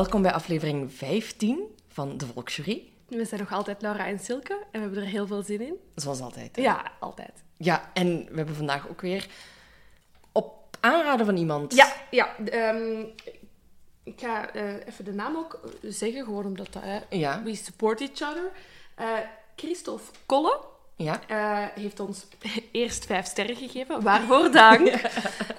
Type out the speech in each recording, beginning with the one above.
welkom bij aflevering 15 van de Volksjury. We zijn nog altijd Laura en Silke en we hebben er heel veel zin in. Zoals altijd. hè? Ja, altijd. Ja, en we hebben vandaag ook weer op aanraden van iemand. Ja, ja. ehm, ik ga eh, even de naam ook zeggen, gewoon omdat dat, Ja. we support each other. Eh Christophe Kolle Ja. eh, heeft ons eerst vijf sterren gegeven, waarvoor dank.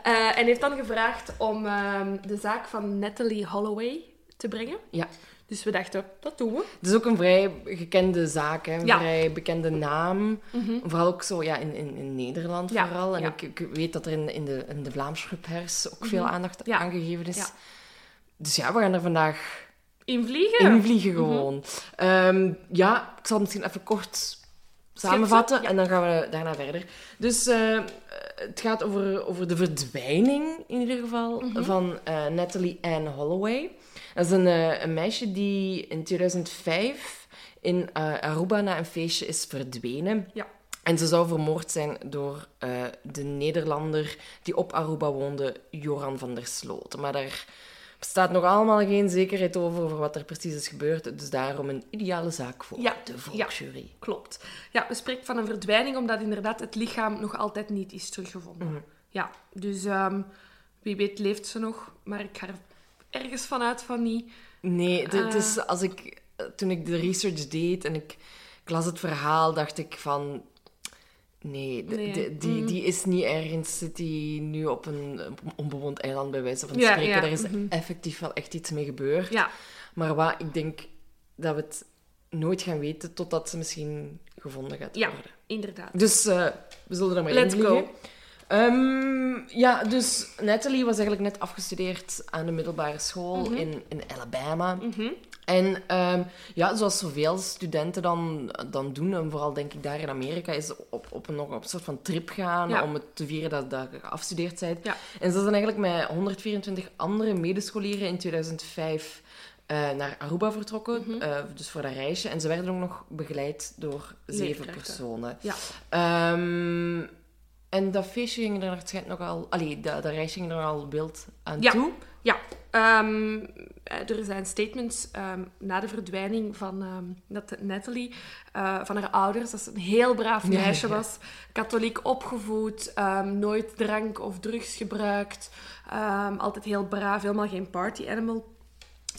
Eh, en heeft dan gevraagd om ehm, de zaak van Natalie Holloway te brengen. ja. Dus we dachten, dat doen we. Het is ook een vrij gekende zaak, hè? een Ja. vrij bekende naam. Vooral ook zo ja, in, in, in Nederland Ja, vooral. En ja. ik, ik weet dat er in, in, de, in de Vlaamse pers ook veel aandacht Ja. aan gegeven is. Dus ja, we gaan er vandaag Invliegen? invliegen gewoon. Ehm, ja, ik zal het misschien even kort samenvatten en dan gaan we daarna verder. Dus eh, het gaat over, over de verdwijning, in ieder geval, van eh, Natalie Ann Holloway. Dat is een, eh, een meisje die in 2005 in eh, Aruba na een feestje is verdwenen. Ja. En ze zou vermoord zijn door eh, de Nederlander die op Aruba woonde, Joran van der Sloot. Maar daar bestaat nog allemaal geen zekerheid over, over wat er precies is gebeurd. Dus daarom een ideale zaak voor Ja, de ja. volksjury. Klopt. Ja, we spreken van een verdwijning omdat inderdaad het lichaam nog altijd niet is teruggevonden. Mhm. Ja, dus ehm, wie weet leeft ze nog, maar ik ga er ergens vanuit van niet. Nee, het- is als ik, toen ik de research deed en ik, ik las het verhaal, dacht ik van... Nee, de- Nee. de- die, Mm. die is niet ergens, zit die nu op een, onbewoond eiland bij wijze van Ja, spreken. ja, Er is mhm. effectief wel echt iets mee gebeurd. Ja, Maar wat, ik denk dat we het nooit gaan weten totdat ze misschien gevonden gaat Ja. worden. inderdaad. Dus eh, we zullen er maar Let's in. Ehm, ja, dus Natalie was eigenlijk net afgestudeerd aan de middelbare school Mhm. in, in Alabama. Mhm. En ehm, ja, zoals zoveel studenten dan, dan doen, en vooral denk ik daar in Amerika, is op, op een, nog op een soort van trip gaan Ja. om het te vieren dat, dat je afgestudeerd bent. Ja. En ze zijn eigenlijk met 124 andere medescholieren in 2005 eh, naar Aruba vertrokken, Mhm. eh, dus voor dat reisje. En ze werden ook nog begeleid door zeven personen. Ja. Ehm, en dat feestje ging er waarschijnlijk nogal... Allee, dat, dat reisje ging er nogal wild aan Ja. toe. Ja, eh, er zijn statements ehm, na de verdwijning van dat Natalie, eh, van haar ouders, dat ze een heel braaf meisje ja. was, katholiek opgevoed, nooit drank of drugs gebruikt, altijd heel braaf, helemaal geen party animal.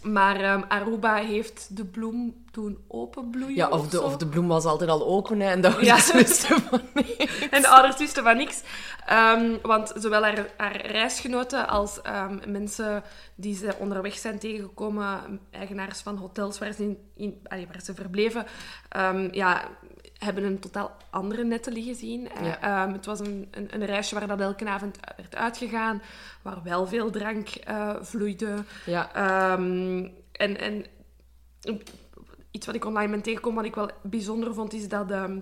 Maar ehm, Aruba heeft de bloem doen openbloeien Ja, of de, of de bloem was altijd al open, hè, en dat we Ja. wisten van nee. En de ouders wisten van niks. Ehm, want zowel haar, haar reisgenoten als ehm, mensen die ze onderweg zijn tegengekomen, eigenaars van hotels waar ze, in, in, allee, waar ze verbleven, ja, hebben een totaal andere Natalie gezien. Eh, Ja. ehm, het was een, een, een reisje waar dat elke avond werd uitgegaan, waar wel veel drank eh, vloeide. Ja, Ehm, en, en iets wat ik online ben tegengekomen, wat ik wel bijzonder vond, is dat ehm,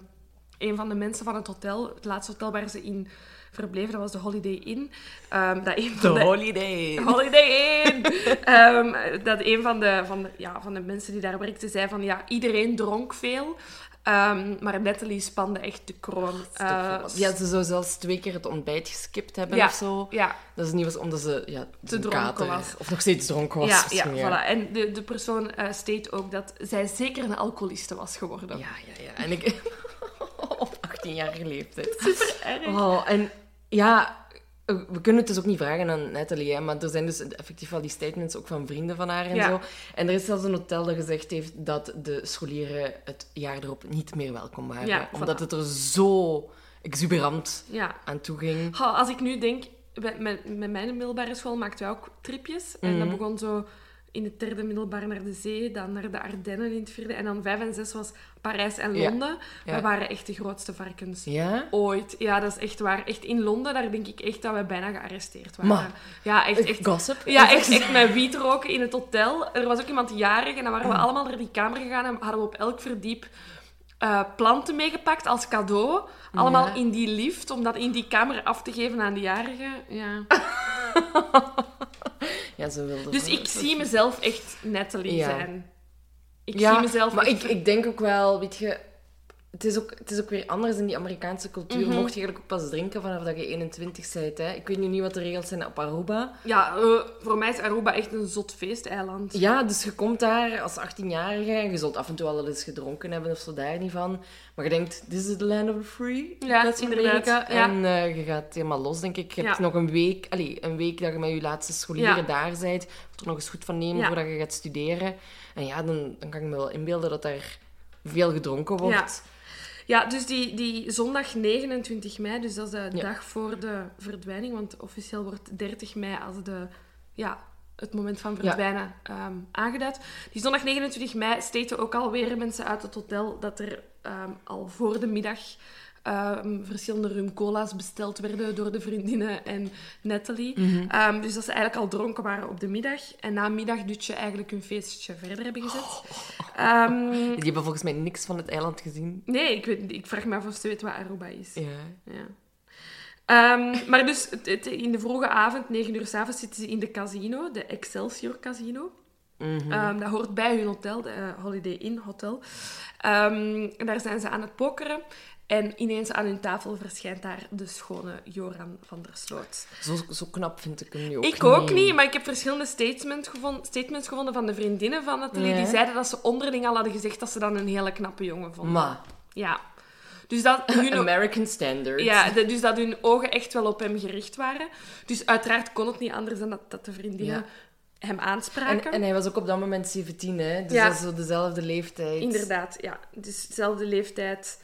een van de mensen van het hotel, het laatste hotel waar ze in verbleven, dat was de Holiday Inn. ehm, dat een van de, holiday. Holiday Inn! Dat een van de, van, de, ja, van de mensen die daar werkte zei van ja, iedereen dronk veel. Ehm, maar Natalie spande echt de kroon. Eh, ja, ze zou zelfs twee keer het ontbijt geskipt hebben ja, of zo. Ja, Dat is niet was omdat ze ja, Te dronken kater- was. Of nog steeds dronken was. ja, ja, misschien, voilà. En de, de persoon eh state ook dat zij zeker een alcoholiste was geworden. Ja, ja, ja. En ik... op 18-jarige leeftijd. Super erg. Oh, en ja, we kunnen het dus ook niet vragen aan Nathalie, hè, maar er zijn dus effectief wel die statements ook van vrienden van haar en Ja. zo. En er is zelfs een hotel dat gezegd heeft dat de scholieren het jaar erop niet meer welkom waren. Ja, omdat voilà. het er zo exuberant Ja. aan toe ging. Als ik nu denk, met, met, met mijn middelbare school maakten wij ook tripjes. En dat Mhm. begon zo in het derde middelbaar naar de zee, dan naar de Ardennen in het vierde. En dan vijf en zes was Parijs en. Londen. Ja. Dat waren echt de grootste varkens. Ja? Ooit. Ja, dat is echt waar. Echt in Londen, daar denk ik echt dat we bijna gearresteerd waren. Maar- ja, echt, echt. Gossip? Ja, echt, echt met wiet roken in het hotel. Er was ook iemand jarig en dan waren we allemaal naar die kamer gegaan en hadden we op elk verdiep eh, planten meegepakt als cadeau. Allemaal in die lift, om dat in die kamer af te geven aan de jarigen. Ja. Ja, wilde Dus ik zie mezelf echt Natalie Ja. zijn. Ik ja, zie mezelf maar echt ik, ik denk ook wel, weet je... het is, ook, het is ook weer anders in die Amerikaanse cultuur. Mhm. Mocht je eigenlijk ook pas drinken vanaf dat je 21 bent. Hè? Ik weet nu niet wat de regels zijn op Aruba. Ja, eh, voor mij is Aruba echt een zot feesteiland. Ja, dus je komt daar als 18-jarige en je zult af en toe wel eens gedronken hebben of zo, daar niet van. Maar je denkt, this is the land of the free. Ja, Dat is inderdaad, ja. En eh, je gaat helemaal los, denk ik. Je hebt Ja. nog een week, allee, een week dat je met je laatste scholieren Ja. daar bent. Moet er nog eens goed van nemen voordat je gaat studeren. En ja, dan, dan kan ik me wel inbeelden dat daar veel gedronken wordt. Ja, dus die, die zondag 29 mei, dus dat is de Ja. dag voor de verdwijning, want officieel wordt 30 mei als de, ja, het moment van verdwijnen ehm, aangeduid. Die zondag 29 mei steken ook alweer mensen uit het hotel dat er ehm, al voor de middag ehm, verschillende rum cola's besteld werden door de vriendinnen en Natalie. Ehm, dus dat ze eigenlijk al dronken waren op de middag. En na middagdutje eigenlijk hun feestje verder hebben gezet. Ehm, Die hebben volgens mij niks van het eiland gezien. Nee, ik, weet, ik vraag me af of ze weet wat Aruba is. Ja. Ja. Ehm, maar dus het- het- in de vroege avond, 9 uur s'avonds, zitten ze in de casino, de Excelsior Casino. Mhm. Ehm, dat hoort bij hun hotel, de eh, Holiday Inn Hotel. Ehm, en daar zijn ze aan het pokeren. En ineens aan hun tafel verschijnt daar de schone Joran van der Sloot. Zo, zo knap vind ik hem nu ook ik ook niet, maar ik heb verschillende statements gevonden, statements gevonden van de vriendinnen van Nathalie. Ja. Die zeiden dat ze onderling al hadden gezegd dat ze dan een hele knappe jongen vonden. Maar, Ja. Dus dat hun, American standards. ja, de- dus dat hun ogen echt wel op hem gericht waren. Dus uiteraard kon het niet anders dan dat, dat de vriendinnen Ja. hem En, aanspraken. en hij was ook op dat moment 17, hè? Dus Ja. dat is zo dezelfde leeftijd. Inderdaad, ja. Dus dezelfde leeftijd.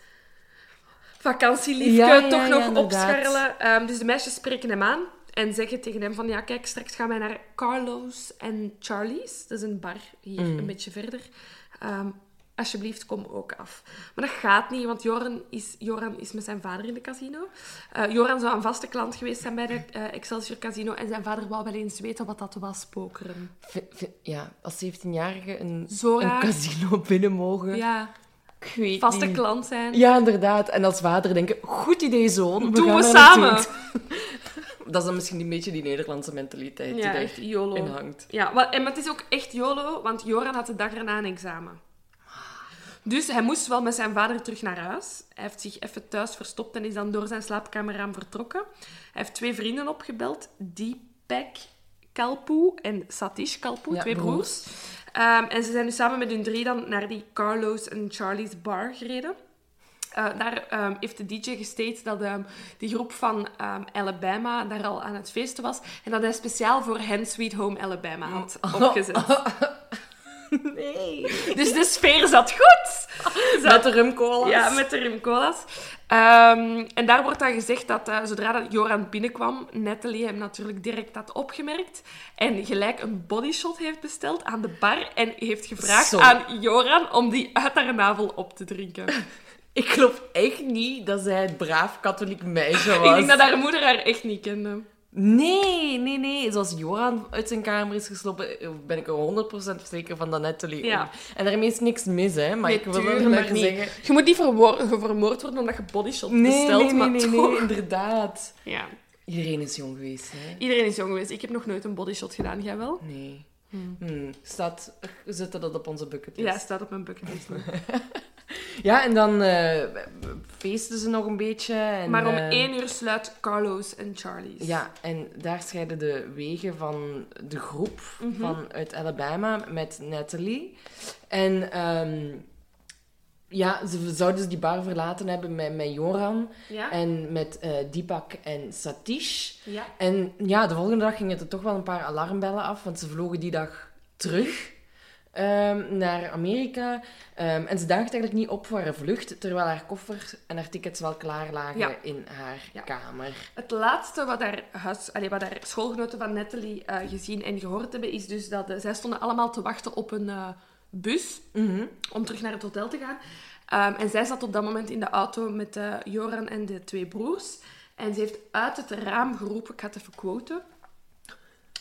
Vakantieliefje, Ja, ja, toch nog opscharrelen. Ehm, dus de meisjes spreken hem aan en zeggen tegen hem van... Ja, kijk, straks gaan wij naar Carlos en Charlie's. Dat is een bar hier, Mm. een beetje verder. Ehm, alsjeblieft, kom ook af. Maar dat gaat niet, want Joran is, Joran is met zijn vader in de casino. Eh, Joran zou een vaste klant geweest zijn bij de eh, Excelsior Casino. En zijn vader wou wel eens weten wat dat was, pokeren. Ja, als 17-jarige een, een casino binnen mogen. Ja, vaste niet. klant zijn. Ja, inderdaad. En als vader denken, goed idee, zoon. Doen gaan we samen. Dat is dan misschien een beetje die Nederlandse mentaliteit Ja, die echt YOLO. in hangt. Ja, maar, en, maar het is ook echt YOLO, want Joran had de dag erna een examen. Dus hij moest wel met zijn vader terug naar huis. Hij heeft zich even thuis verstopt en is dan door zijn slaapkamerraam vertrokken. Hij heeft twee vrienden opgebeld, Deepak Kalpoe en Satish Kalpoe, Ja, twee broers. broers. Ehm, en ze zijn dus samen met hun drie dan naar die Carlos en Charlie's bar gereden. Eh, daar ehm, heeft de DJ gestaged dat ehm, die groep van Alabama daar al aan het feesten was. En dat hij speciaal voor hen Sweet Home Alabama had opgezet. Nee. Dus de sfeer zat goed. Zat- Met de rumcola. ja, met de rimcola's. Ehm, en daar wordt dan gezegd dat eh, zodra dat Joran binnenkwam, Natalie hem natuurlijk direct had opgemerkt en gelijk een bodyshot heeft besteld aan de bar en heeft gevraagd aan Joran om die uit haar navel op te drinken. Ik geloof echt niet dat zij het braaf katholiek meisje was. Ik denk dat haar moeder haar echt niet kende. Nee, nee, nee. Zoals Joran uit zijn kamer is geslopen, ben ik er 100% zeker van dat Natalie Ja. ook. En daarmee is niks mis, hè. Maar Nee, ik wil er maar niet. zeggen... Je moet niet vermoord worden omdat je bodyshot Nee, bestelt, nee, maar nee, nee, toch. nee, inderdaad. Ja. Iedereen is jong geweest, hè. Iedereen is jong geweest. Ik heb nog nooit een bodyshot gedaan. Jij wel? Nee. Hmm. Staat, we zetten dat op onze bucketlist. Ja, staat op mijn bucketlist. Ja, en dan eh, feesten ze nog een beetje. En, maar om eh, één uur sluit Carlos en Charlie's. Ja, en daar scheiden de wegen van de groep Mhm. van uit Alabama met Natalie. En ehm, ja, ze zouden dus die bar verlaten hebben met, met Joran Ja? en met eh Deepak en Satish. Ja. En ja, de volgende dag gingen er toch wel een paar alarmbellen af, want ze vlogen die dag terug ehm, naar Amerika. Ehm, en ze daagde eigenlijk niet op voor haar vlucht, terwijl haar koffer en haar tickets wel klaar lagen Ja. in haar Ja. kamer. Het laatste wat haar, huis, allee, wat haar schoolgenoten van Natalie eh, gezien en gehoord hebben, is dus dat eh, zij stonden allemaal te wachten op een eh, bus Mhm. om terug naar het hotel te gaan. Ehm, en zij zat op dat moment in de auto met Joran en de twee broers. En ze heeft uit het raam geroepen, ik ga het even quoten.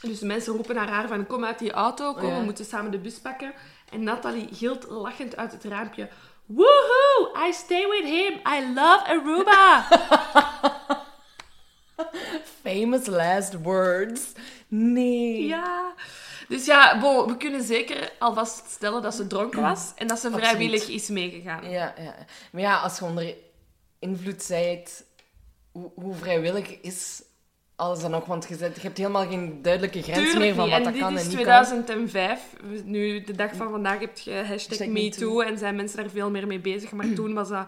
Dus mensen roepen naar haar van, kom uit die auto, kom, Ja. we moeten samen de bus pakken. En Natalie gilt lachend uit het raampje, Woohoo! I stay with him! I love Aruba! Famous last words. Nee. Ja. Dus ja, bo, we kunnen zeker alvast stellen dat ze dronken was en dat ze Absoluut. vrijwillig is meegegaan. Ja, ja. Maar ja, als je onder invloed zijt, hoe, hoe vrijwillig is alles dan nog? Want je, zet- je hebt helemaal geen duidelijke grens Tuurlijk meer van wat En dat kan is en niet 2005. Nu, de dag van vandaag heb je hashtag MeToo en zijn mensen daar veel meer mee bezig. Maar toen was dat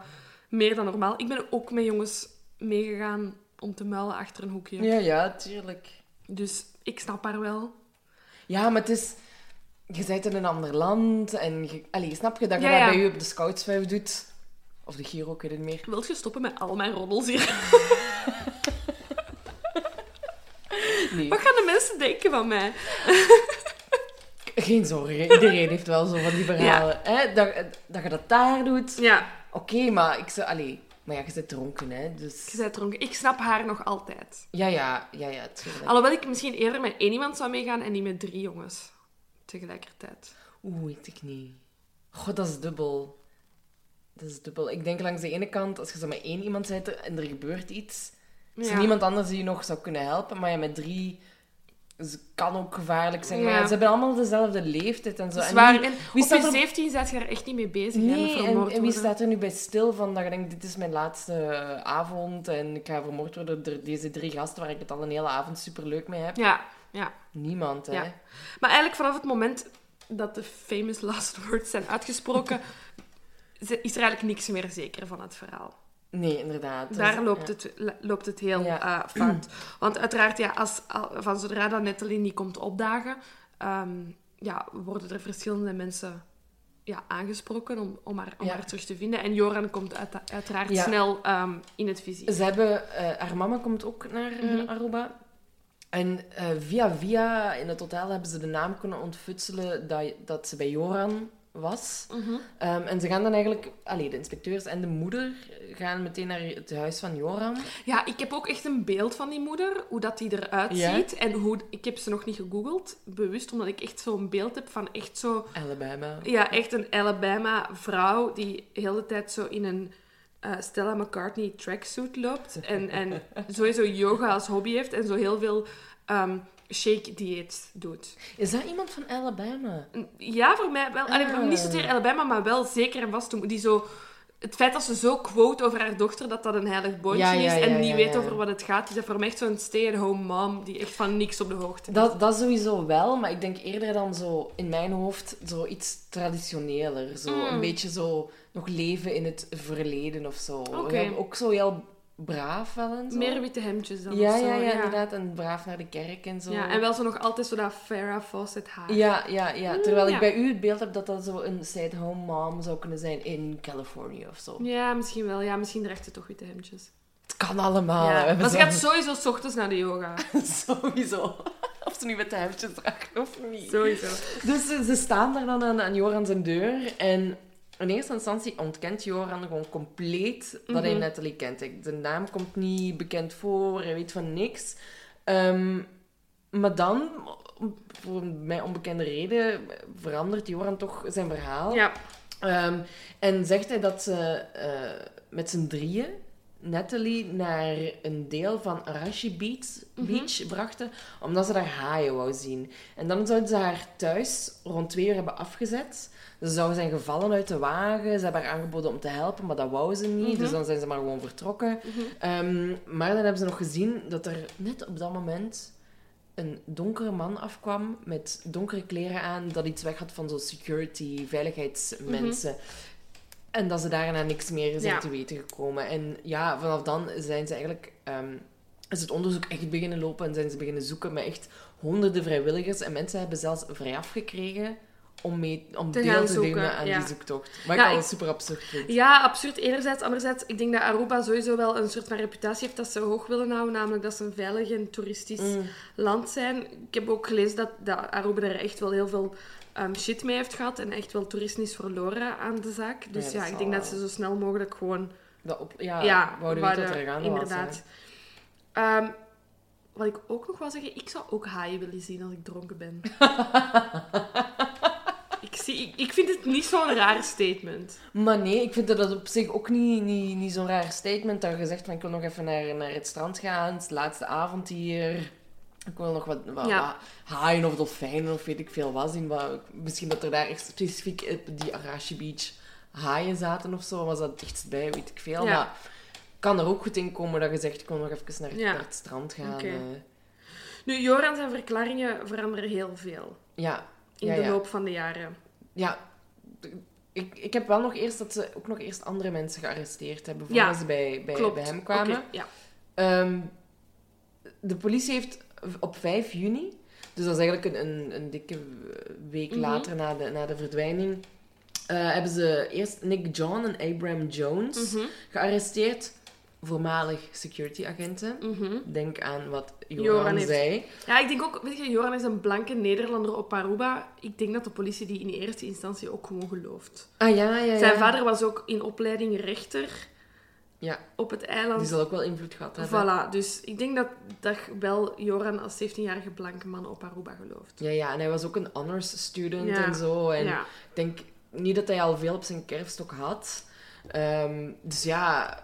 meer dan normaal. Ik ben ook met jongens meegegaan om te muilen achter een hoekje. kan. Ja, ja, tuurlijk. Dus ik snap haar wel. Ja, maar het is... Je bent in een ander land en... Je, allee, snap je dat je Ja, dat ja. bij je op de scoutsvijf doet? Of de Giro, ik weet het meer. Wilt je stoppen met al mijn roddels hier? Nee, Wat gaan de mensen denken van mij? geen zorgen. Iedereen heeft wel zo van die verhalen. Hè? Dat, dat je dat daar doet. Ja, Oké, maar ik zou... Allee, maar ja, je bent dronken, hè. Dus... je bent dronken. Ik snap haar nog altijd. Ja, ja, ja, ja, tuurlijk. Alhoewel ik misschien eerder met één iemand zou meegaan en niet met drie jongens. Tegelijkertijd. Oeh, weet ik niet. God, dat is dubbel. Dat is dubbel. Ik denk langs de ene kant, als je zo met één iemand bent en er gebeurt iets, is er Ja. niemand anders die je nog zou kunnen helpen. Maar ja, met drie is- kan ook gevaarlijk zijn. Maar Ja. ja, ze hebben allemaal dezelfde leeftijd en zo. Is En waar. wie- En wie op staat je er- 17 zet je daar echt niet mee bezig. Nee, en, en wie staat er nu bij stil van dat je denkt, dit is mijn laatste eh, avond en ik ga vermoord worden door deze drie gasten waar ik het al een hele avond superleuk mee heb? Ja, ja. Niemand, hè. Ja. Maar eigenlijk vanaf het moment dat de famous last words zijn uitgesproken, is er eigenlijk niks meer zeker van het verhaal. Nee, inderdaad. Daar Dus, loopt, ja. het, loopt het heel Ja. eh, fout. Want uiteraard, ja, als, al- van zodra dat Natalie niet komt opdagen, ehm, ja, worden er verschillende mensen ja, aangesproken om, om, haar, om Ja. haar terug te vinden. En Joran komt uit- uiteraard Ja. snel ehm, in het vizier. Ze hebben, eh, haar mama komt ook naar eh, Mhm. Aruba. En via via in het hotel hebben ze de naam kunnen ontfutselen dat, dat ze bij Joran was. Mhm. Ehm, en ze gaan dan eigenlijk, allee, de inspecteurs en de moeder gaan meteen naar het huis van Joran. Ja, ik heb ook echt een beeld van die moeder, hoe dat die eruit Ja? ziet. En hoe, ik heb ze nog niet gegoogeld, bewust, omdat ik echt zo'n beeld heb van echt zo... Alabama. Ja, echt een Alabama-vrouw die de hele tijd zo in een eh, Stella McCartney tracksuit loopt. En, en sowieso yoga als hobby heeft en zo heel veel ehm, shake-dieet doet. Is dat iemand van Alabama? Ja, voor mij wel. Allee, Ah. Niet zozeer Alabama, maar wel zeker en vast. Die zo, het feit dat ze zo quote over haar dochter dat dat een heilig Ja, ja, is en niet weet over wat het gaat, is dat voor mij echt zo'n stay-at-home mom die echt van niks op de hoogte is. Dat, dat sowieso wel, maar ik denk eerder dan zo in mijn hoofd zoiets traditioneler. Zo Mm. een beetje zo nog leven in het verleden of zo. Ook zo heel braaf wel en zo. Meer witte hemdjes dan ja, zo. ja, ja, inderdaad. En braaf naar de kerk en zo. Ja, en wel zo nog altijd zo dat Farrah Fawcett haar. Ja, ja, ja. Terwijl Mm, ja. ik bij u het beeld heb dat dat zo een stay-at-home mom zou kunnen zijn in Californië of zo. Ja, misschien wel. Ja, misschien draagt ze toch witte hemdjes. Het kan allemaal. ja. Maar ze gaat sowieso 's ochtends naar de yoga. Sowieso. Of ze nu met de hemdjes dragen of niet. Sowieso. Dus ze, ze staan daar dan aan, aan Joran zijn deur en in eerste instantie ontkent Joran gewoon compleet dat hij Mhm. Natalie kent. Hij- De naam komt niet bekend voor, hij weet van niks. Ehm, maar dan, voor een mij onbekende reden, verandert Joran toch zijn verhaal. Ja. Ehm, en zegt hij dat ze eh, met z'n drieën Natalie naar een deel van Arashi Beach, Beach brachten, omdat ze daar haaien wou zien. En dan zouden ze haar thuis rond twee uur hebben afgezet. Ze zou zijn gevallen uit de wagen. Ze hebben haar aangeboden om te helpen, maar dat wou ze niet. Mhm. Dus dan zijn ze maar gewoon vertrokken. Ehm, maar dan hebben ze nog gezien dat er net op dat moment een donkere man afkwam met donkere kleren aan, dat iets weg had van zo'n security, veiligheidsmensen. En dat ze daarna niks meer zijn Ja. te weten gekomen. En ja, vanaf dan zijn ze eigenlijk... ehm, is het onderzoek echt beginnen lopen en zijn ze beginnen zoeken met echt honderden vrijwilligers. En mensen hebben zelfs vrijaf gekregen om, mee, om Te deel te nemen aan ja. die zoektocht. Wat Ja, ik al ik- super absurd vind. Ja, absurd enerzijds. Anderzijds, ik denk dat Aruba sowieso wel een soort van reputatie heeft dat ze hoog willen houden. Namelijk dat ze een veilig en toeristisch Mm. land zijn. Ik heb ook gelezen dat, dat Aruba er echt wel heel veel ehm, shit mee heeft gehad. En echt wel toeristen is verloren aan de zaak. Dus Ja, ik denk dat ze zo snel mogelijk gewoon... Dat op, ja, ja, wouden er was, Inderdaad. Ehm, wat ik ook nog wil zeggen, ik zou ook haaien willen zien als ik dronken ben. ik, zie, ik, ik vind het niet zo'n raar statement. Maar nee, ik vind dat dat op zich ook niet, niet, niet zo'n raar statement. Dat je zegt van ik wil nog even naar, naar het strand gaan. Het is de laatste avond hier. Ik wil nog wat, wat, Ja. wat haaien of dolfijnen of weet ik veel wat zien. Wat, misschien dat er daar echt specifiek op die Arashi Beach haaien zaten of zo. Was dat dichtstbij, weet ik veel. Ja. Maar kan er ook goed in komen dat je zegt, ik wil nog even naar, Ja. naar het strand gaan. Oké. eh. Nu, Joran zijn verklaringen veranderen heel veel ja, in de loop van de jaren. Ja, ik, ik heb wel nog eerst dat ze ook nog eerst andere mensen gearresteerd hebben voordat ze bij, bij, bij hem kwamen. Ja. Ehm, de politie heeft op 5 juni, dus dat is eigenlijk een, een, een dikke week Mhm. later na de, na de verdwijning, eh, hebben ze eerst Nick John en Abraham Jones Mhm, gearresteerd. Voormalig security agenten. mhm. Denk aan wat Joran, Joran heeft- zei. Ja, ik denk ook, weet je, Joran is een blanke Nederlander op Aruba. Ik denk dat de politie die in eerste instantie ook gewoon gelooft. Ah ja, ja, ja. Zijn vader was ook in opleiding rechter Ja, op het eiland. die zal ook wel invloed gehad hebben. Voilà, dus ik denk dat, dat wel Joran als 17-jarige blanke man op Aruba gelooft. Ja, ja, en hij was ook een honors student Ja. en zo. En Ja. ik denk niet dat hij al veel op zijn kerfstok had. Ehm, dus ja,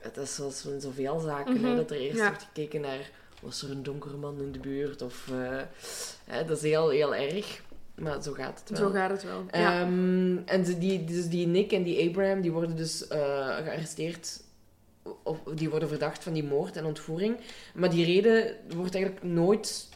het is zoals in zoveel zaken, hè, Mhm, dat er eerst ja. wordt gekeken naar... Was er een donkere man in de buurt? Of, eh, hè, dat is heel, heel erg. Maar zo gaat het wel. Zo gaat het wel. ja. Ehm, en die, dus die Nick en die Abraham, die worden dus eh, gearresteerd. Of die worden verdacht van die moord en ontvoering. Maar die reden wordt eigenlijk nooit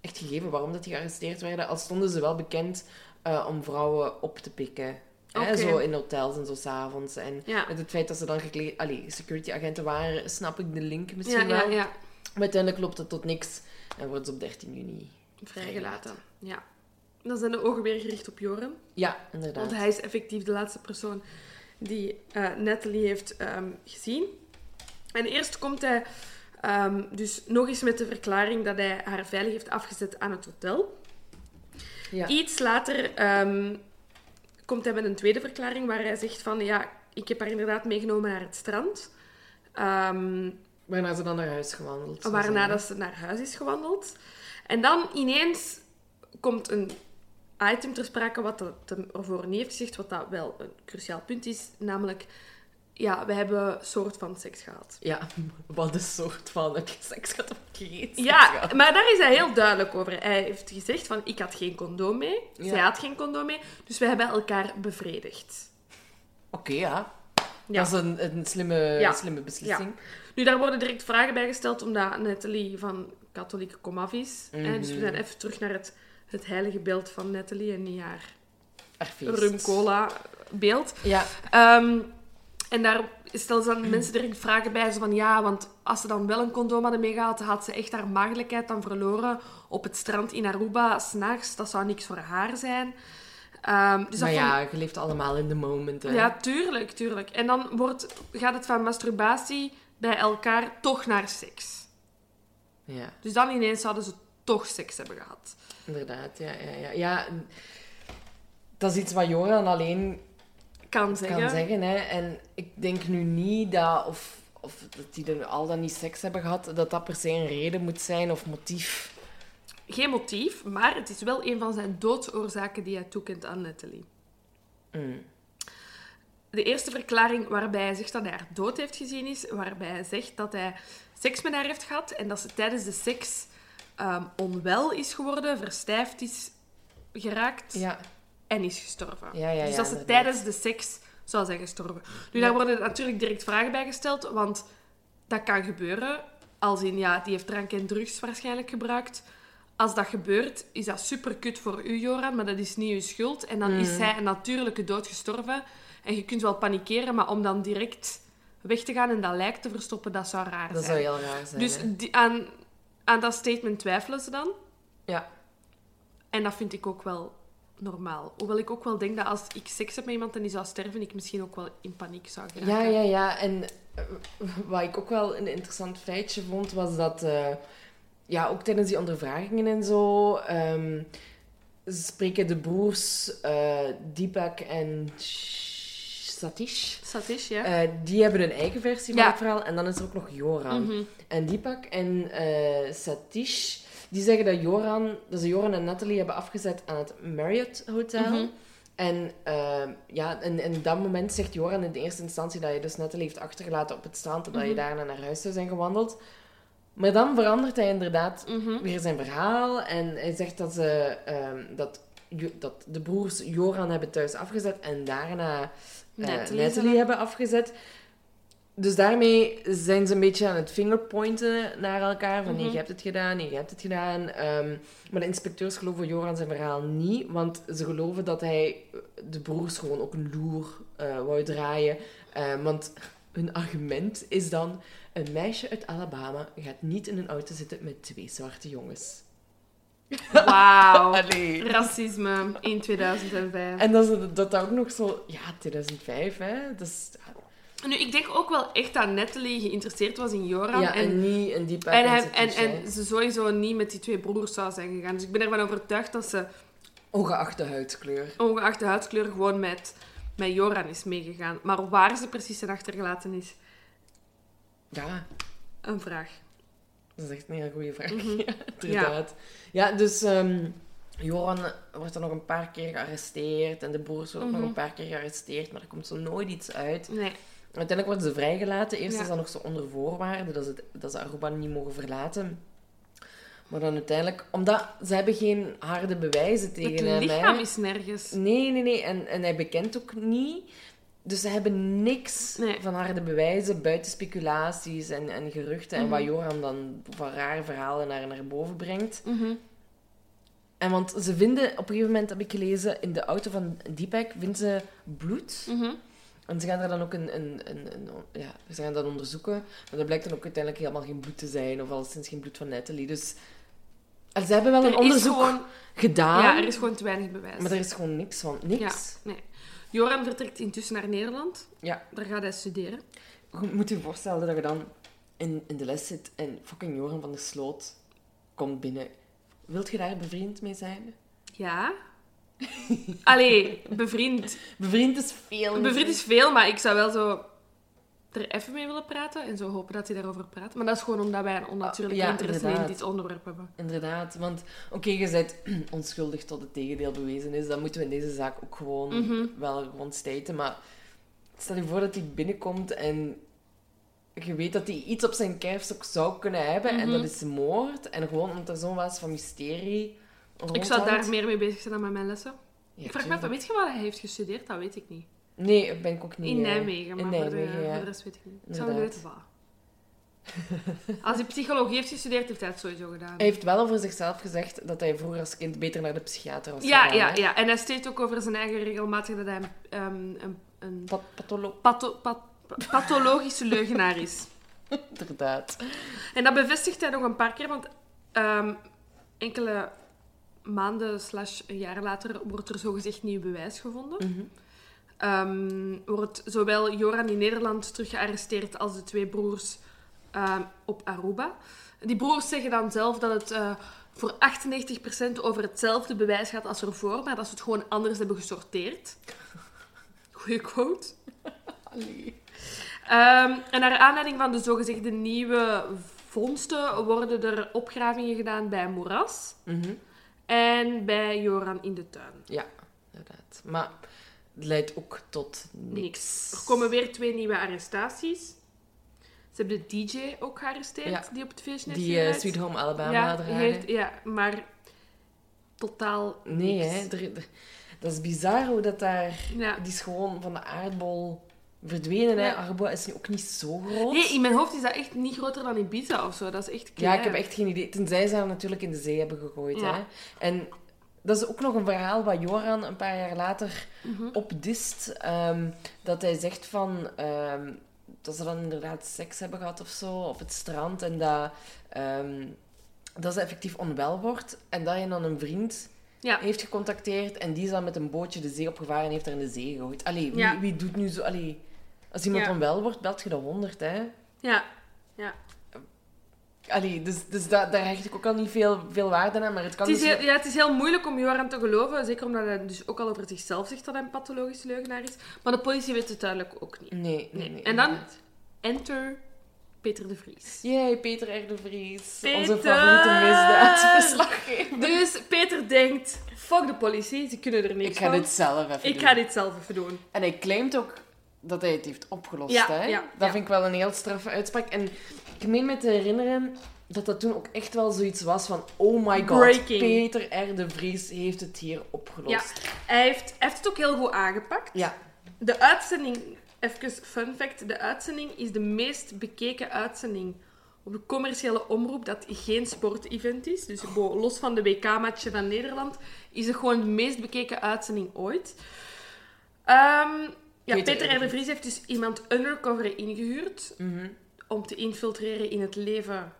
echt gegeven waarom dat die gearresteerd werden. Al stonden ze wel bekend eh, om vrouwen op te pikken. Hè, zo in hotels en zo s'avonds. En Ja. met het feit dat ze dan gekleed... Allee, security agenten waren, snap ik de link misschien Ja, wel. ja. Maar uiteindelijk loopt het tot niks. En wordt ze op 13 juni... Vrijgelaten. Ja. Dan zijn de ogen weer gericht op Joran. Ja, inderdaad. Want hij is effectief de laatste persoon die eh Natalie heeft ehm, gezien. En eerst komt hij ehm, dus nog eens met de verklaring dat hij haar veilig heeft afgezet aan het hotel. Ja. Iets later ehm, komt hij met een tweede verklaring waar hij zegt van ja, ik heb haar inderdaad meegenomen naar het strand. Waarna ze dan naar huis gewandeld. waarna dat ze naar huis is gewandeld. En dan ineens komt een item ter sprake wat hem ervoor niet heeft gezegd, wat dat wel een cruciaal punt is, namelijk, ja, we hebben een soort van seks gehad. Ja, wat een soort van seks gaat of geen seks Ja, maar daar is hij heel duidelijk over. Hij heeft gezegd van, ik had geen condoom mee, Ja. zij had geen condoom mee, dus we hebben elkaar bevredigd. Oké, ja. Ja. Dat is een, een slimme, Ja. slimme beslissing. Nu, daar worden direct vragen bij gesteld, omdat Natalie van katholieke komaf is. hè, dus we zijn even terug naar het, het heilige beeld van Natalie en niet haar Erfeest. rum cola beeld. Ja, Ehm, en daar stellen ze dan mensen direct vragen bij. Zo van, ja, want als ze dan wel een condoom hadden meegehaald, had ze echt haar maagdelijkheid dan verloren op het strand in Aruba, s'nachts. Dat zou niks voor haar zijn. Ehm, dus maar ja, je leeft allemaal in de moment. Hè. ja, tuurlijk, tuurlijk. En dan wordt, gaat het van masturbatie bij elkaar toch naar seks. ja, Dus dan ineens zouden ze toch seks hebben gehad. Inderdaad. Ja, ja, ja. ja, dat is iets wat Joran alleen Kan zeggen. kan zeggen. Hè. En ik denk nu niet dat, of, of dat die er al dan niet seks hebben gehad, dat dat per se een reden moet zijn of motief. Geen motief, maar het is wel een van zijn doodsoorzaken die hij toekent aan Natalie. Mm. De eerste verklaring waarbij hij zegt dat hij haar dood heeft gezien is, waarbij hij zegt dat hij seks met haar heeft gehad en dat ze tijdens de seks ehm, onwel is geworden, verstijfd is geraakt Ja, en is gestorven. Ja, dus dat ze tijdens de seks zou zijn gestorven. Nu, daar worden natuurlijk direct vragen bij gesteld, want dat kan gebeuren. Als in, ja, die heeft drank en drugs waarschijnlijk gebruikt. Als dat gebeurt, is dat super kut voor u, Joran, maar dat is niet uw schuld. En dan Mm. is zij een natuurlijke dood gestorven. En je kunt wel panikeren, maar om dan direct weg te gaan en dat lijk te verstoppen, dat zou raar dat zijn. zou heel raar zijn. dus die, aan, aan dat statement twijfelen ze dan. Ja, En dat vind ik ook wel normaal. Hoewel ik ook wel denk dat als ik seks heb met iemand en die zou sterven, ik misschien ook wel in paniek zou geraken. Ja, ja, ja. En eh, wat ik ook wel een interessant feitje vond, was dat... eh, ja, ook tijdens die ondervragingen en zo... ehm, spreken de broers eh, Deepak en Satish... Satish, ja. eh, die hebben een eigen versie van het verhaal. En dan is er ook nog Joran. Mhm. En Deepak en eh, Satish... Die zeggen dat, Joran, dat ze Joran en Natalie hebben afgezet aan het Marriott Hotel. Mhm. En uh, ja, in, in dat moment zegt Joran in de eerste instantie dat je dus Natalie heeft achtergelaten op het strand en dat je Mhm. daarna naar huis zou zijn gewandeld. Maar dan verandert hij inderdaad Mhm. weer zijn verhaal. En hij zegt dat, ze, ehm, dat, dat de broers Joran hebben thuis afgezet en daarna eh, Natalie hebben afgezet. Dus daarmee zijn ze een beetje aan het fingerpointen naar elkaar. Van, nee, Mhm. je hebt het gedaan, nee, je hebt het gedaan. Ehm, maar de inspecteurs geloven Joran zijn verhaal niet. Want ze geloven dat hij eh, de broers gewoon ook een loer eh wou draaien. Eh, want hun argument is dan... Een meisje uit Alabama gaat niet in een auto zitten met twee zwarte jongens. Wauw. Racisme in 2005. En dat, is, dat dat ook nog zo... Ja, 2005, hè. Dat is, Nu, ik denk ook wel echt dat Natalie geïnteresseerd was in Joran. ja, en, en, niet een diep en, hij- en, en ze sowieso niet met die twee broers zou zijn gegaan. Dus ik ben ervan overtuigd dat ze, Ongeacht de huidskleur. ongeacht de huidskleur, gewoon met, met Joran is meegegaan. Maar waar ze precies zijn achtergelaten is, Ja, een vraag. Dat is echt een heel goede vraag. Mhm. Ja, inderdaad. Ja, dus... ehm, Joran wordt dan nog een paar keer gearresteerd en de broers worden ook Mhm. nog een paar keer gearresteerd, maar er komt zo nooit iets uit. Nee. Uiteindelijk worden ze vrijgelaten. Eerst Ja. is dat nog zo onder voorwaarden dat ze, dat ze Aruba niet mogen verlaten. Maar dan uiteindelijk... Omdat ze hebben geen harde bewijzen tegen Het hem. hè. lichaam is nergens. Nee, nee, nee. En, en hij bekent ook niet. Dus ze hebben niks Nee. van harde bewijzen, buiten speculaties en, en geruchten. En Mhm. wat Joran dan van rare verhalen naar, naar boven brengt. Mhm. En want ze vinden, op een gegeven moment heb ik gelezen, in de auto van Deepak vinden ze bloed. Mhm. En ze gaan daar dan ook een, een, een, een- ja, ze gaan dat onderzoeken. Maar dat blijkt dan ook uiteindelijk helemaal geen bloed te zijn, of al sinds geen bloed van Natalie. Dus en ze hebben wel Er een onderzoek gewoon- gedaan, Ja, er is gewoon te weinig bewijs. maar er is gewoon niks van. Niks. Ja, nee. Joran vertrekt intussen naar Nederland. Ja. Daar gaat hij studeren. Je moet je voorstellen dat je dan in, in de les zit en fucking Joran van der Sloot komt binnen. Wilt je daar bevriend mee zijn? Ja. Allee, bevriend. Bevriend is veel. Bevriend is veel, maar ik zou wel zo er even mee willen praten en zo hopen dat hij daarover praat. Maar dat is gewoon omdat wij een onnatuurlijke Ja, interesse in dit onderwerp hebben. Inderdaad, want oké, je bent onschuldig tot het tegendeel bewezen is. Dan moeten we in deze zaak ook gewoon Mhm. wel gewoon staten. Maar stel je voor dat hij binnenkomt en je weet dat hij iets op zijn kijfstok zou kunnen hebben. En Mhm. dat is moord. En gewoon omdat er zo'n was van mysterie Ik zou daar meer mee bezig zijn dan met mijn lessen. Ja, ik vraag me af, weet je wat hij heeft gestudeerd? Dat weet ik niet. Nee, ben ik ook niet. in Nijmegen, maar in voor, de, Nijmegen, ja. voor de rest weet ik niet. Ik zou weten wat. Als hij psychologie heeft gestudeerd, heeft hij het sowieso gedaan. Hij heeft wel over zichzelf gezegd dat hij vroeger als kind beter naar de psychiater was Ja, gegaan, ja, hè. ja. En hij steekt ook over zijn eigen regelmatig dat hij een, ehm, een, een Pat- patholo- patho- pat- pathologische leugenaar is. Inderdaad. En dat bevestigt hij nog een paar keer, want ehm, enkele maanden slash een jaar later wordt er zogezegd nieuw bewijs gevonden. Mhm. Ehm, wordt zowel Joran in Nederland terug gearresteerd als de twee broers ehm, op Aruba. Die broers zeggen dan zelf dat het eh, voor 98% over hetzelfde bewijs gaat als ervoor, maar dat ze het gewoon anders hebben gesorteerd. Goeie quote. Allee. Ehm, en naar aanleiding van de zogezegde nieuwe vondsten worden er opgravingen gedaan bij Moeras Mhm. en bij Joran in de tuin. Ja, inderdaad. Maar leidt ook tot niks. Er komen weer twee nieuwe arrestaties. Ze hebben de DJ ook gearresteerd, Ja. die op het feestje heeft Die gedraaid. Sweet Home Alabama ja, heeft, ja, maar totaal Nee, niks. hè. Er- er- dat is bizar hoe dat daar... Ja. Die is gewoon van de aardbol verdwenen, hè. Ja. Aruba is nu ook niet zo groot. Nee, in mijn hoofd is dat echt niet groter dan Ibiza of zo. Dat is echt Ja, klein. ik heb echt geen idee. Tenzij ze haar natuurlijk in de zee hebben gegooid, Ja. hè. En dat is ook nog een verhaal wat Joran een paar jaar later Mhm. opdist. ehm, dat hij zegt van... ehm, dat ze dan inderdaad seks hebben gehad of zo, op het strand. En dat, ehm, dat ze effectief onwel wordt. En dat hij dan een vriend Ja. heeft gecontacteerd. En die is dan met een bootje de zee opgevaren en heeft haar in de zee gegooid. Allee, wie, Ja. wie doet nu zo... Allee, als iemand Ja. onwel wordt, belt je de honderd, hè. Ja. Allee, dus, dus da- daar hecht ik ook al niet veel, veel waarde aan. Maar het kan Het is, dus... heel, ja, het is heel moeilijk om Joran te geloven. Zeker omdat hij dus ook al over zichzelf zegt dat hij een pathologisch leugenaar is. Maar de politie weet het duidelijk ook niet. Nee, nee, Nee. nee. En dan? inderdaad. Enter Peter de Vries. Jee, Peter R. de Vries. Peter! Onze favoriete misdaadverslaggever. Dus Peter denkt, fuck de politie, ze kunnen er niks Ik ga van. dit zelf even Ik doen. ga dit zelf even doen. En hij claimt ook dat hij het heeft opgelost. Ja, hè? ja, dat ja. vind ik wel een heel straffe uitspraak. En ik meen me te herinneren dat dat toen ook echt wel zoiets was van... Oh my god, Breaking. Peter R. de Vries heeft het hier opgelost. Hij heeft, hij heeft het ook heel goed aangepakt. Ja. De uitzending, even fun fact, de uitzending is de meest bekeken uitzending op de commerciële omroep dat geen sportevent is. Dus bo- los van de WK-matchen van Nederland is het gewoon de meest bekeken uitzending ooit. Ehm, ja, Peter Peter R. De Vries heeft dus iemand undercover ingehuurd Mhm. Om te infiltreren in het leven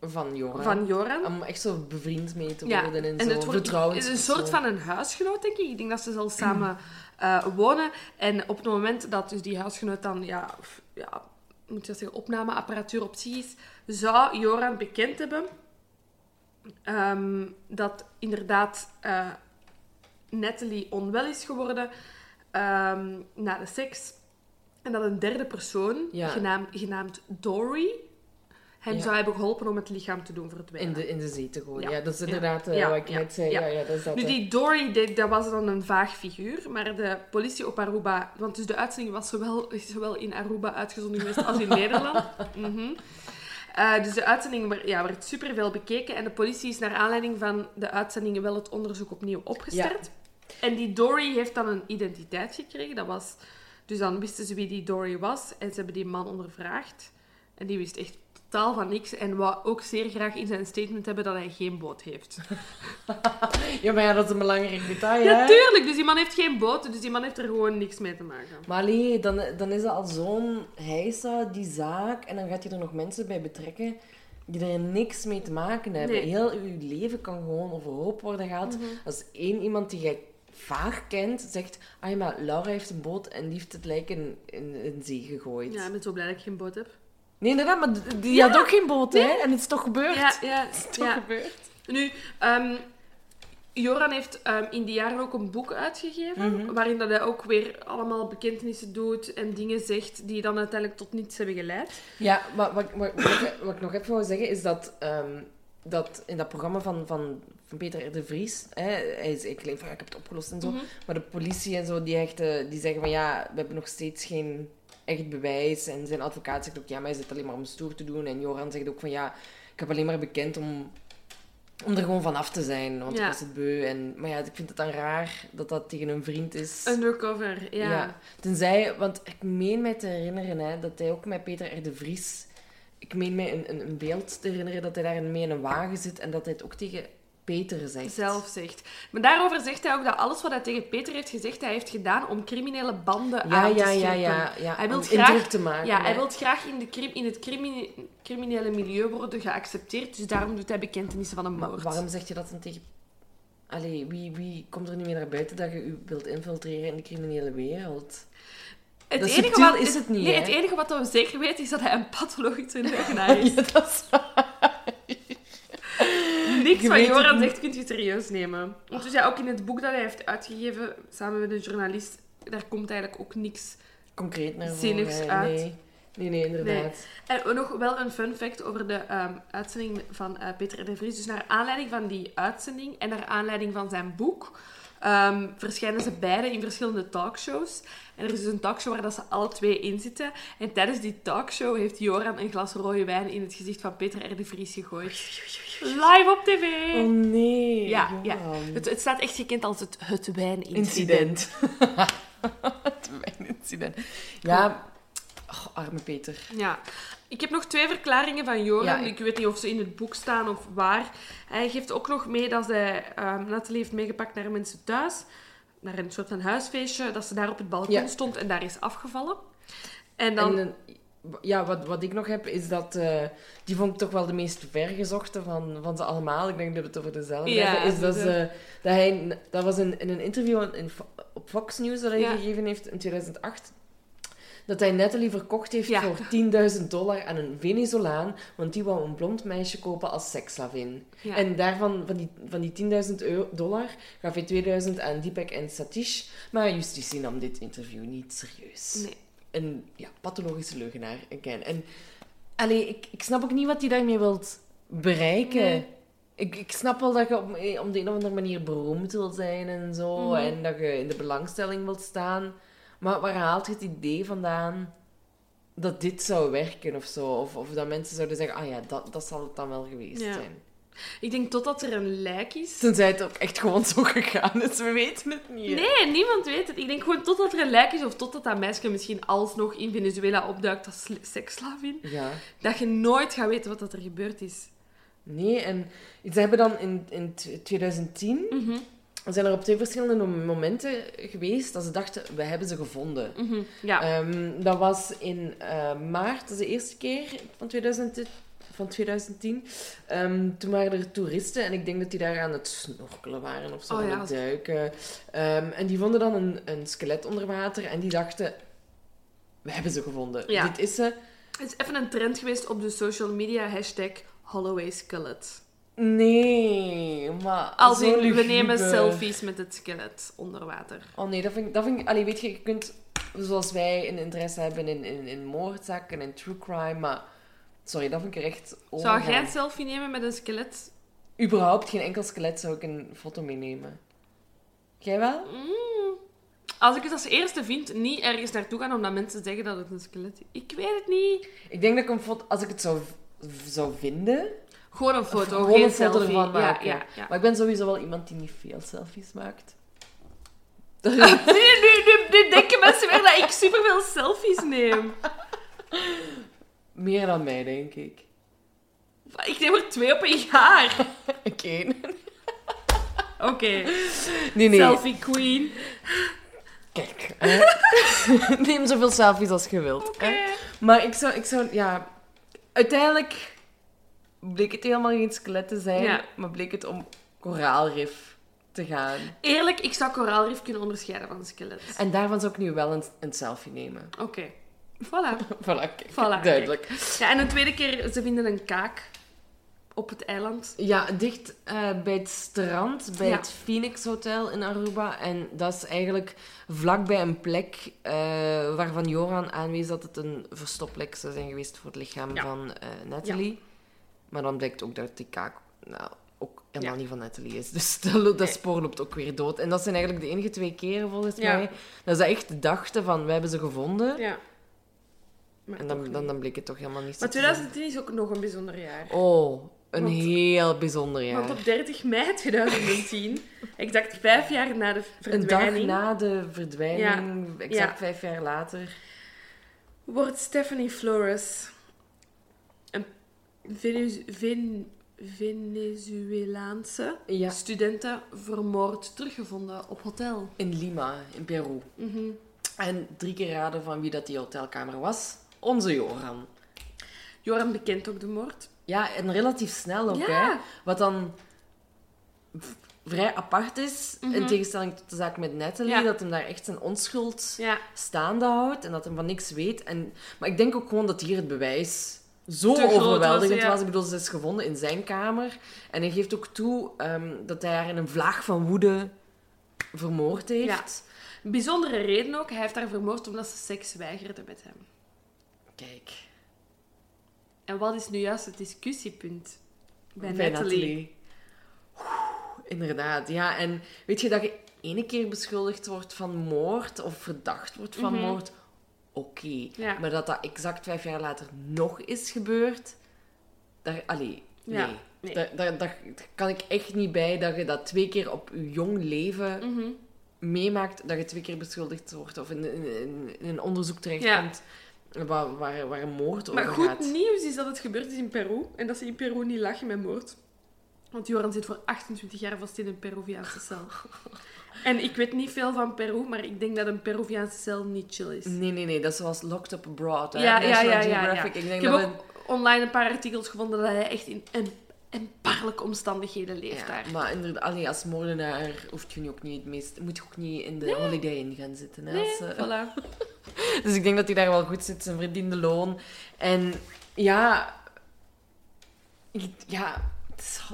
Van Joran. van Joran. Om echt zo bevriend mee te Ja, worden en, en zo. het wordt, vertrouwens- is een soort van een huisgenoot, denk ik. Ik denk dat ze zelfs samen eh, wonen. En op het moment dat dus die huisgenoot dan, ja, ja moet je dat zeggen, opnameapparatuur op zich is, zou Joran bekend hebben ehm, dat inderdaad eh Natalie onwel is geworden ehm, na de seks. En dat een derde persoon, Ja. genaamd, genaamd Dory, hem Ja. zou hebben geholpen om het lichaam te doen verdwijnen. In de, in de zee te gooien. Ja, Ja. dat is inderdaad eh, wat ik net zei. ja. Ja. Dat is dat. Nu, die Dory, die- dat was dan een vaag figuur, maar de politie op Aruba... Want dus de uitzending was zowel, zowel in Aruba uitgezonden geweest als in Nederland. Mhm. Eh, dus de uitzending ja, werd superveel bekeken en de politie is naar aanleiding van de uitzendingen wel het onderzoek opnieuw opgestart. En die Dory heeft dan een identiteit gekregen. Dat was, dus dan wisten ze wie die Dory was en ze hebben die man ondervraagd. En die wist echt totaal van niks en wou ook zeer graag in zijn statement hebben dat hij geen boot heeft. Ja, maar ja, dat is een belangrijk detail, hè? tuurlijk. Dus die man heeft geen boot, dus die man heeft er gewoon niks mee te maken. Maar allee, dan, dan is dat al zo'n heisa, die zaak. En dan gaat je er nog mensen bij betrekken die er niks mee te maken hebben. Nee. Heel je leven kan gewoon overhoop worden gehaald. Als één iemand die jij vaag kent zegt... Ah ja, maar Laura heeft een boot en die heeft het lijk in, in, in zee gegooid. Ja, ik ben zo blij dat ik geen boot heb. Nee, inderdaad, maar die Ja. had ook geen boot, hè? En het is toch gebeurd? Ja, ja, Het is toch ja. gebeurd? Nu, ehm, Joran heeft ehm, in die jaren ook een boek uitgegeven, waarin dat hij ook weer allemaal bekentenissen doet en dingen zegt die dan uiteindelijk tot niets hebben geleid. Ja, maar wat, wat, wat, ik- wat ik nog even wou zeggen is dat, ehm, dat in dat programma van, van, van Peter R. de Vries, hè, hij is ik claimt van ja, ik heb het opgelost en zo, Mhm. maar de politie en zo, die, echt, eh, die zeggen van ja, we hebben nog steeds geen echt bewijs. En zijn advocaat zegt ook ja, maar hij zit alleen maar om stoer te doen. En Joran zegt ook van ja, ik heb alleen maar bekend om, om er gewoon vanaf te zijn, want Ja. ik was het beu. En, maar ja, ik vind het dan raar dat dat tegen een vriend is. Undercover, ja. Tenzij, want ik meen mij te herinneren hè, dat hij ook met Peter R. de Vries. Ik meen mij een, een, een beeld te herinneren dat hij daar mee in een wagen zit en dat hij het ook tegen Peter zegt. Zelf zegt. Maar daarover zegt hij ook dat alles wat hij tegen Peter heeft gezegd, hij heeft gedaan om criminele banden Ja, aan te ja, ja, ja, ja. Hij wil graag- te maken. Ja, hij wil graag in, de crim- in het crimine- criminele milieu worden geaccepteerd, dus daarom doet hij bekentenissen van een Maar moord. waarom zeg je dat dan tegen... Allee, wie, wie komt er nu mee naar buiten dat je u wilt infiltreren in de criminele wereld? Het Dat enige wat, is het niet, Nee, hè? het enige wat we zeker weten is dat hij een pathologische leugenaar is. Ja, dat is Niks Je het Joran zegt kun je serieus nemen. Want dus ja, ook in het boek dat hij heeft uitgegeven, samen met een journalist, daar komt eigenlijk ook niks. concreet naar. Zinnigs hè. uit. Nee. nee, nee, inderdaad. En nog wel een fun fact over de ehm, uitzending van eh, Peter de Vries. Dus naar aanleiding van die uitzending en naar aanleiding van zijn boek ehm, verschijnen ze beide in verschillende talkshows. En er is dus een talkshow waar dat ze alle twee in zitten. En tijdens die talkshow heeft Joran een glas rode wijn in het gezicht van Peter R. de Vries gegooid. Live op tv! Oh nee, Ja, ja. Johan. Het, het staat echt gekend als het, het wijnincident. Incident. het wijnincident. Ja, oh, arme Peter. Ja. Ik heb nog twee verklaringen van Joran. Ja, Ik weet niet of ze in het boek staan of waar. Hij geeft ook nog mee dat hij ehm Nathalie heeft meegepakt naar mensen thuis. Naar een soort van huisfeestje. Dat ze daar op het balkon Ja. stond en daar is afgevallen. En dan... En, eh, ja, wat, wat ik nog heb, is dat... eh, die vond ik toch wel de meest vergezochte van, van ze allemaal. Ik denk dat we het over dezelfde Ja, hebben. Is dat, ze, dat hij... Dat was in, in een interview in, op Fox News dat hij gegeven heeft in 2008. Dat hij Natalie verkocht heeft Ja. voor 10.000 dollar aan een Venezolaan. Want die wou een blond meisje kopen als seksslavin. Ja. En daarvan, van die, van die 10.000 euro- dollar, gaf hij 2000 aan Deepak en Satish. Maar justitie nam dit interview niet serieus. Nee. Een ja, pathologische leugenaar, again. En allee, ik, ik snap ook niet wat hij daarmee wilt bereiken. Nee. Ik, ik snap wel dat je op, op de een of andere manier beroemd wil zijn en zo. Mhm. En dat je in de belangstelling wilt staan. Maar waar haalt je het idee vandaan dat dit zou werken of zo. Of, of dat mensen zouden zeggen, ah ja, dat, dat zal het dan wel geweest Ja. zijn. Ik denk totdat er een lijk is. Tenzij het ook echt gewoon zo gegaan is, we weten het niet. hè. Nee, niemand weet het. Ik denk gewoon totdat er een lijk is, of totdat dat meisje misschien alsnog in Venezuela opduikt als sl- seksslavin, Ja. dat je nooit gaat weten wat dat er gebeurd is. Nee, en ze hebben dan in, in t- 2010... Mhm, zijn er op twee verschillende momenten geweest dat ze dachten, we hebben ze gevonden. mhm, Ja. Ehm, dat was in eh, maart, dat is de eerste keer van, 2000, van 2010. Ehm, toen waren er toeristen en ik denk dat die daar aan het snorkelen waren of zo, Oh aan ja. het duiken. Ehm, en die vonden dan een, een skelet onder water en die dachten, we hebben ze gevonden. Ja. Dit is ze. Het is even een trend geweest op de social media, hashtag Holloway Skelet. Nee, maar Als in, we nemen selfies met het skelet onder water. Oh nee, dat vind ik... Dat vind ik allee, weet je, je kunt... Zoals wij een interesse hebben in, in, in moordzaken en true crime, maar... Sorry, dat vind ik er echt over. Zou jij een selfie nemen met een skelet? Überhaupt geen enkel skelet zou ik een foto meenemen. Jij wel? Mm. Als ik het als eerste vind, niet ergens naartoe gaan omdat mensen zeggen dat het een skelet is. Ik weet het niet. Ik denk dat ik een foto... Als ik het zou, zou vinden... Gewoon een foto, gewoon geen een foto selfie. ervan maken. ja, ja. Maar ik ben sowieso wel iemand die niet veel selfies maakt. Nu, nu, nu, nu denken mensen weer dat ik superveel selfies neem. Meer dan mij, denk ik. Ik neem er twee op een jaar. Oké. Oké, Nee, nee. selfie queen. Kijk. hè. Neem zoveel selfies als je wilt. Hè. Maar ik zou, ik zou, ja... Uiteindelijk bleek het helemaal geen skelet te zijn, Ja. maar bleek het om koraalrif te gaan. Eerlijk, ik zou koraalrif kunnen onderscheiden van een skelet. En daarvan zou ik nu wel een, een selfie nemen. Oké. Voilà. Voilà, kijk. Voilà, duidelijk. Ja, en een tweede keer, ze vinden een kaak op het eiland. Ja, dicht eh, bij het strand, bij Ja. het Phoenix Hotel in Aruba. En dat is eigenlijk vlakbij een plek eh, waarvan Joran aanwees dat het een verstopplek zou zijn geweest voor het lichaam Ja. van eh Natalie. Maar dan blijkt ook dat die kaak nou, ook helemaal Ja. niet van Natalie is. Dus dat, lo- dat Nee. spoor loopt ook weer dood. En dat zijn eigenlijk de enige twee keren volgens Ja. mij dat ze echt dachten van, we hebben ze gevonden. Ja. Maar, En dan, dan, dan bleek het toch helemaal niet zo maar te zijn. 2010 is ook nog een bijzonder jaar. Oh, een Want- heel bijzonder jaar. Want op 30 mei 2010, exact vijf jaar na de Een dag verdwijning, na de verdwijning, exact Ja. vijf jaar later. wordt Stephanie Flores, Venez- Ven- Venezuelaanse Ja, studenten, vermoord teruggevonden op hotel. in Lima, in Peru. Mhm. En drie keer raden van wie dat die hotelkamer was. Onze Joran. Joran bekent ook de moord. Ja, en relatief snel ook, Ja. hè. Wat dan vrij apart is, in Mhm. tegenstelling tot de zaak met Natalie, Ja. dat hem daar echt zijn onschuld Ja, staande houdt en dat hem van niks weet. En, maar ik denk ook gewoon dat hier het bewijs zo overweldigend was, was, ja. Ik bedoel, ze is gevonden in zijn kamer. En hij geeft ook toe ehm, dat hij haar in een vlaag van woede vermoord heeft. Een bijzondere reden ook. Hij heeft haar vermoord omdat ze seks weigerde met hem. Kijk, En wat is nu juist het discussiepunt bij, bij Natalie? Natalie. Oeh, inderdaad, ja. En weet je dat je ene keer beschuldigd wordt van moord of verdacht wordt van Mhm. moord? Oké. Ja. Maar dat dat exact vijf jaar later nog is gebeurd, daar, allee, nee. Ja, nee. Daar, daar, daar kan ik echt niet bij dat je dat twee keer op je jong leven Mhm. meemaakt, dat je twee keer beschuldigd wordt of in, in, in, in een onderzoek terechtkomt waar, waar, waar een moord Maar over goed gaat. nieuws is dat het gebeurd is in Peru. En dat ze in Peru niet lachen met moord. Want Joran zit voor 28 jaar vast in een Peruviaanse cel. En ik weet niet veel van Peru, maar ik denk dat een Peruviaanse cel niet chill is. Nee, nee, nee, dat is zoals Locked Up Abroad, hè? Ja, ja, ja. Geographic. Ik Ik denk heb dat ook online een paar artikels gevonden dat hij echt in een erbarmelijke omstandigheden leeft Ja, daar. maar inderdaad, allee, als moordenaar hoeft je nu ook niet het meest... Moet je ook niet in de Holiday Inn gaan zitten. Hè, Nee, als, eh, voilà. Dus ik denk dat hij daar wel goed zit, zijn verdiende loon. En ja... Ja,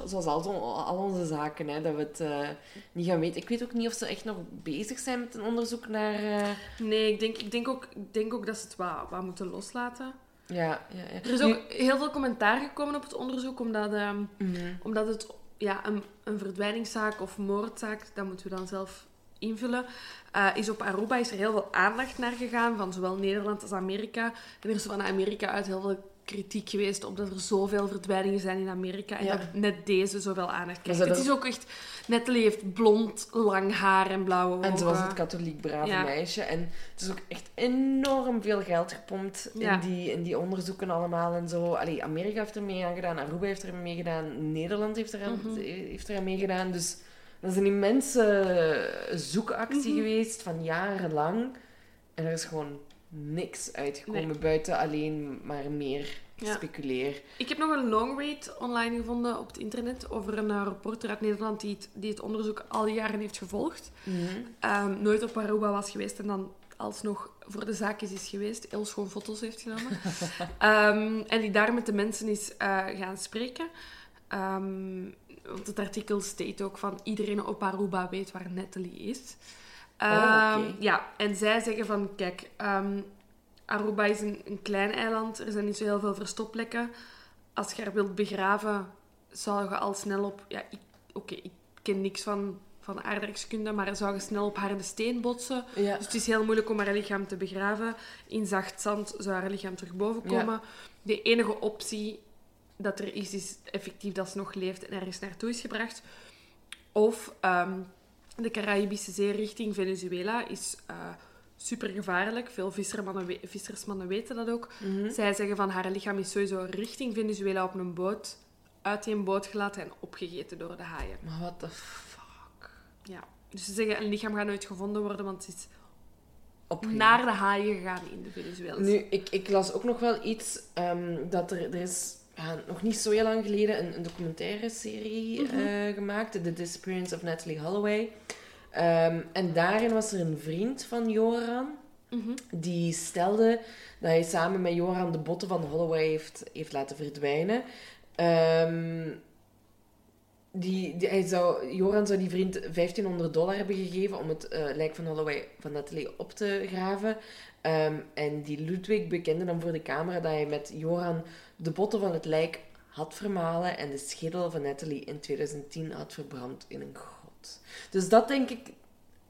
zoals al, onze zaken, hè, dat we het eh, niet gaan weten. Ik weet ook niet of ze echt nog bezig zijn met een onderzoek naar... eh, Nee, ik denk, ik, denk ook, ik denk ook dat ze het wat, wat moeten loslaten. Ja, ja, ja. Er is Nu- ook heel veel commentaar gekomen op het onderzoek, omdat, ehm, Mhm. omdat het ja, een, een verdwijningszaak of moordzaak, dat moeten we dan zelf invullen, eh, is op Aruba is er heel veel aandacht naar gegaan, van zowel Nederland als Amerika. En er is van Amerika uit heel veel kritiek geweest op dat er zoveel verdwijningen zijn in Amerika en Ja. dat net deze zoveel aandacht krijgt. Het er- is ook echt... Natalie heeft blond, lang haar en blauwe ogen. En ze was het katholiek brave Ja. meisje. En het is ook echt enorm veel geld gepompt Ja. in, die, in die onderzoeken allemaal en zo. Allee, Amerika heeft er mee aan gedaan, Aruba heeft er mee gedaan, Nederland heeft er, aan, Mhm. heeft er aan meegedaan. Dus dat is een immense zoekactie Mhm. geweest van jarenlang. En er is gewoon niks uitgekomen Nee. buiten alleen maar meer Ja. speculeer. Ik heb nog een long read online gevonden op het internet over een eh, reporter uit Nederland die het, die het onderzoek al die jaren heeft gevolgd. Ehm, nooit op Aruba was geweest en dan alsnog voor de zaakjes is geweest. Heel schoon foto's heeft genomen. Ehm, en die daar met de mensen is eh, gaan spreken. Ehm, want het artikel state ook van iedereen op Aruba weet waar Natalie is. Oh, Ehm. Ja, en zij zeggen van, kijk, ehm, Aruba is een, een klein eiland. Er zijn niet zo heel veel verstopplekken. Als je haar wilt begraven, zou je al snel op... Ja, ik- oké, ik ken niks van, van aardrijkskunde, maar zou je snel op harde steen botsen. Ja. Dus het is heel moeilijk om haar lichaam te begraven. In zacht zand zou haar lichaam terug boven Ja. komen. De enige optie dat er is, is effectief dat ze nog leeft en ergens naartoe is gebracht. Of ehm, de Caraïbische Zee richting Venezuela is super gevaarlijk. Veel vissermannen, vissersmannen weten dat ook. Mhm. Zij zeggen van haar lichaam is sowieso richting Venezuela op een boot, uit die boot gelaten en opgegeten door de haaien. Maar what the fuck? Ja. Dus ze zeggen een lichaam gaat nooit gevonden worden, want het is naar de haaien gegaan in de Venezuela. Nu, ik, ik las ook nog wel iets ehm, dat er, er is ja, nog niet zo heel lang geleden een, een documentaire serie Mhm. eh, gemaakt, The Disappearance of Natalie Holloway. Ehm, en daarin was er een vriend van Joran Mhm. die stelde dat hij samen met Joran de botten van Holloway heeft, heeft laten verdwijnen. Ehm, die, die, hij zou, Joran zou die vriend 1500 dollar hebben gegeven om het eh, lijk van Holloway van Natalie op te graven. Ehm, en die Ludwig bekende dan voor de camera dat hij met Joran de botten van het lijk had vermalen en de schedel van Natalie in 2010 had verbrand in een grot. Dus dat denk ik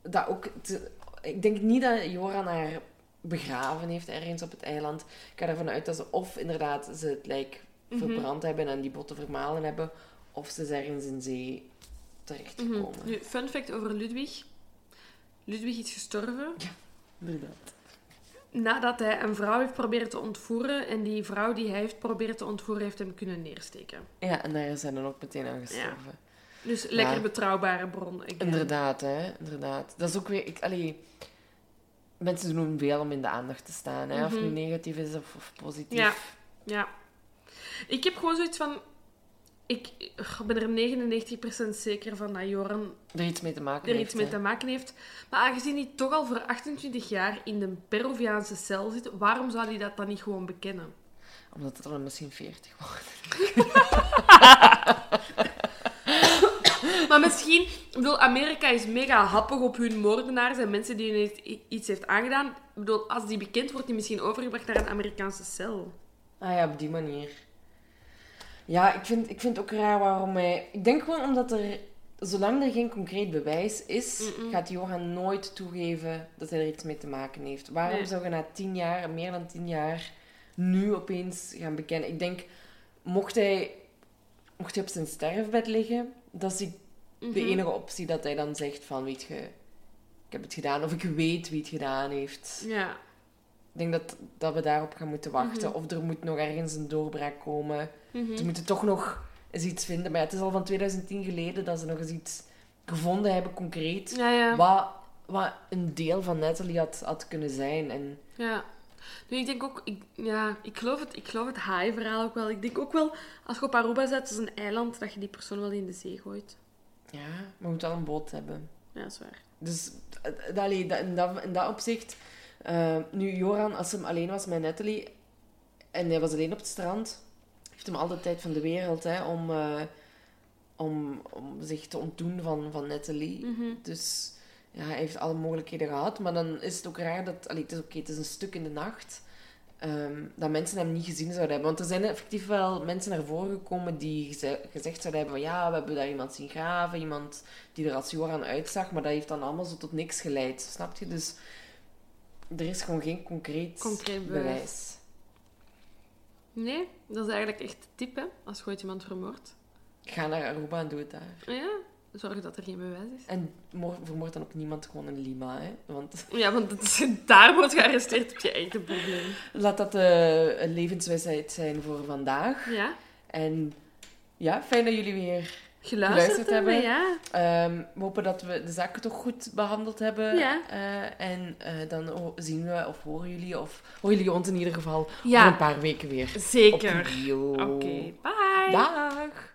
dat ook. te- ik denk niet dat Joran haar begraven heeft ergens op het eiland. Ik ga ervan uit dat ze of inderdaad ze het lijk Mhm. verbrand hebben en die botten vermalen hebben, of ze is ergens in zee terechtgekomen. Mhm. Nu, fun fact over Ludwig. Ludwig is gestorven Inderdaad. Nadat hij een vrouw heeft proberen te ontvoeren. En die vrouw die hij heeft proberen te ontvoeren, heeft hem kunnen neersteken. Ja, en daar zijn dan ook meteen aan gestorven. Dus lekker Ja. betrouwbare bron. again. Inderdaad, hè. Inderdaad. Dat is ook weer... Ik, allee, mensen doen veel om in de aandacht te staan, hè. Of het nu Mhm. negatief is of, of positief. Ja. Ja. Ik heb gewoon zoiets van... Ik ik ben er 99% zeker van dat Joran Er iets mee te maken er heeft, iets mee hè. te maken heeft. Maar aangezien hij toch al voor 28 jaar in de Peruviaanse cel zit, waarom zou hij dat dan niet gewoon bekennen? Omdat het dan misschien 40 wordt. Maar misschien, ik bedoel, Amerika is mega happig op hun moordenaars en mensen die hun iets- iets heeft aangedaan. Ik bedoel, als die bekend wordt, die misschien overgebracht naar een Amerikaanse cel. Ah ja, op die manier. Ja, ik vind, ik vind ook raar waarom hij... Ik denk gewoon omdat er... Zolang er geen concreet bewijs is, Mm-mm. gaat Johan nooit toegeven dat hij er iets mee te maken heeft. Waarom Nee. zou je na tien jaar, meer dan tien jaar, nu opeens gaan bekennen? Ik denk, mocht hij, mocht hij op zijn sterfbed liggen, dat is die- de Mhm. enige optie dat hij dan zegt van, weet je, ik heb het gedaan, of ik weet wie het gedaan heeft. Ja. Ik denk dat, dat we daarop gaan moeten wachten. Mhm. Of er moet nog ergens een doorbraak komen. Mhm. Ze moeten toch nog eens iets vinden. Maar ja, het is al van 2010 geleden dat ze nog eens iets gevonden hebben, concreet. Ja, ja. Wat, wat een deel van Natalie had, had kunnen zijn. En Ja. Nu, ik denk ook, ik, ja, ik geloof het, ik geloof het haaienverhaal ook wel. Ik denk ook wel, als je op Aruba zit, het is een eiland, dat je die persoon wel in de zee gooit. ja, maar we moeten wel een boot hebben. Ja, dat is waar. Dus eh, eh, allee, dat, in, dat, in dat opzicht... eh, nu, Joran, als hij alleen was met Natalie... En hij was alleen op het strand... Heeft hem al de tijd van de wereld hè, om, eh, om, om zich te ontdoen van, van Natalie. Mhm. Dus ja, hij heeft alle mogelijkheden gehad. Maar dan is het ook raar dat... Allee, het is oké, het is een stuk in de nacht. ehm, dat mensen hem niet gezien zouden hebben. Want er zijn effectief wel mensen naar voren gekomen die geze- gezegd zouden hebben van ja, we hebben daar iemand zien graven, iemand die er als Joran uitzag, maar dat heeft dan allemaal zo tot niks geleid. Snap je? Dus er is gewoon geen concreet, Concreet bewijs. Nee, dat is eigenlijk echt tip, hè. Als je ooit iemand vermoordt. Ga naar Aruba en doe het daar. Ja, zorg dat er geen bewijs is. En moor- vermoord dan ook niemand gewoon in Lima, hè? Want Ja, want je daar wordt gearresteerd, heb je echt een probleem. laat dat de een levenswijsheid zijn voor vandaag. Ja, En ja, fijn dat jullie weer geluisterd, Geluisterd hebben, ja. Ehm, we hopen dat we de zaken toch goed behandeld hebben. Ja. Eh, en eh, dan zien we of horen jullie, of horen jullie ons in ieder geval Ja. over een paar weken weer. Zeker. Oké, bye. Dag.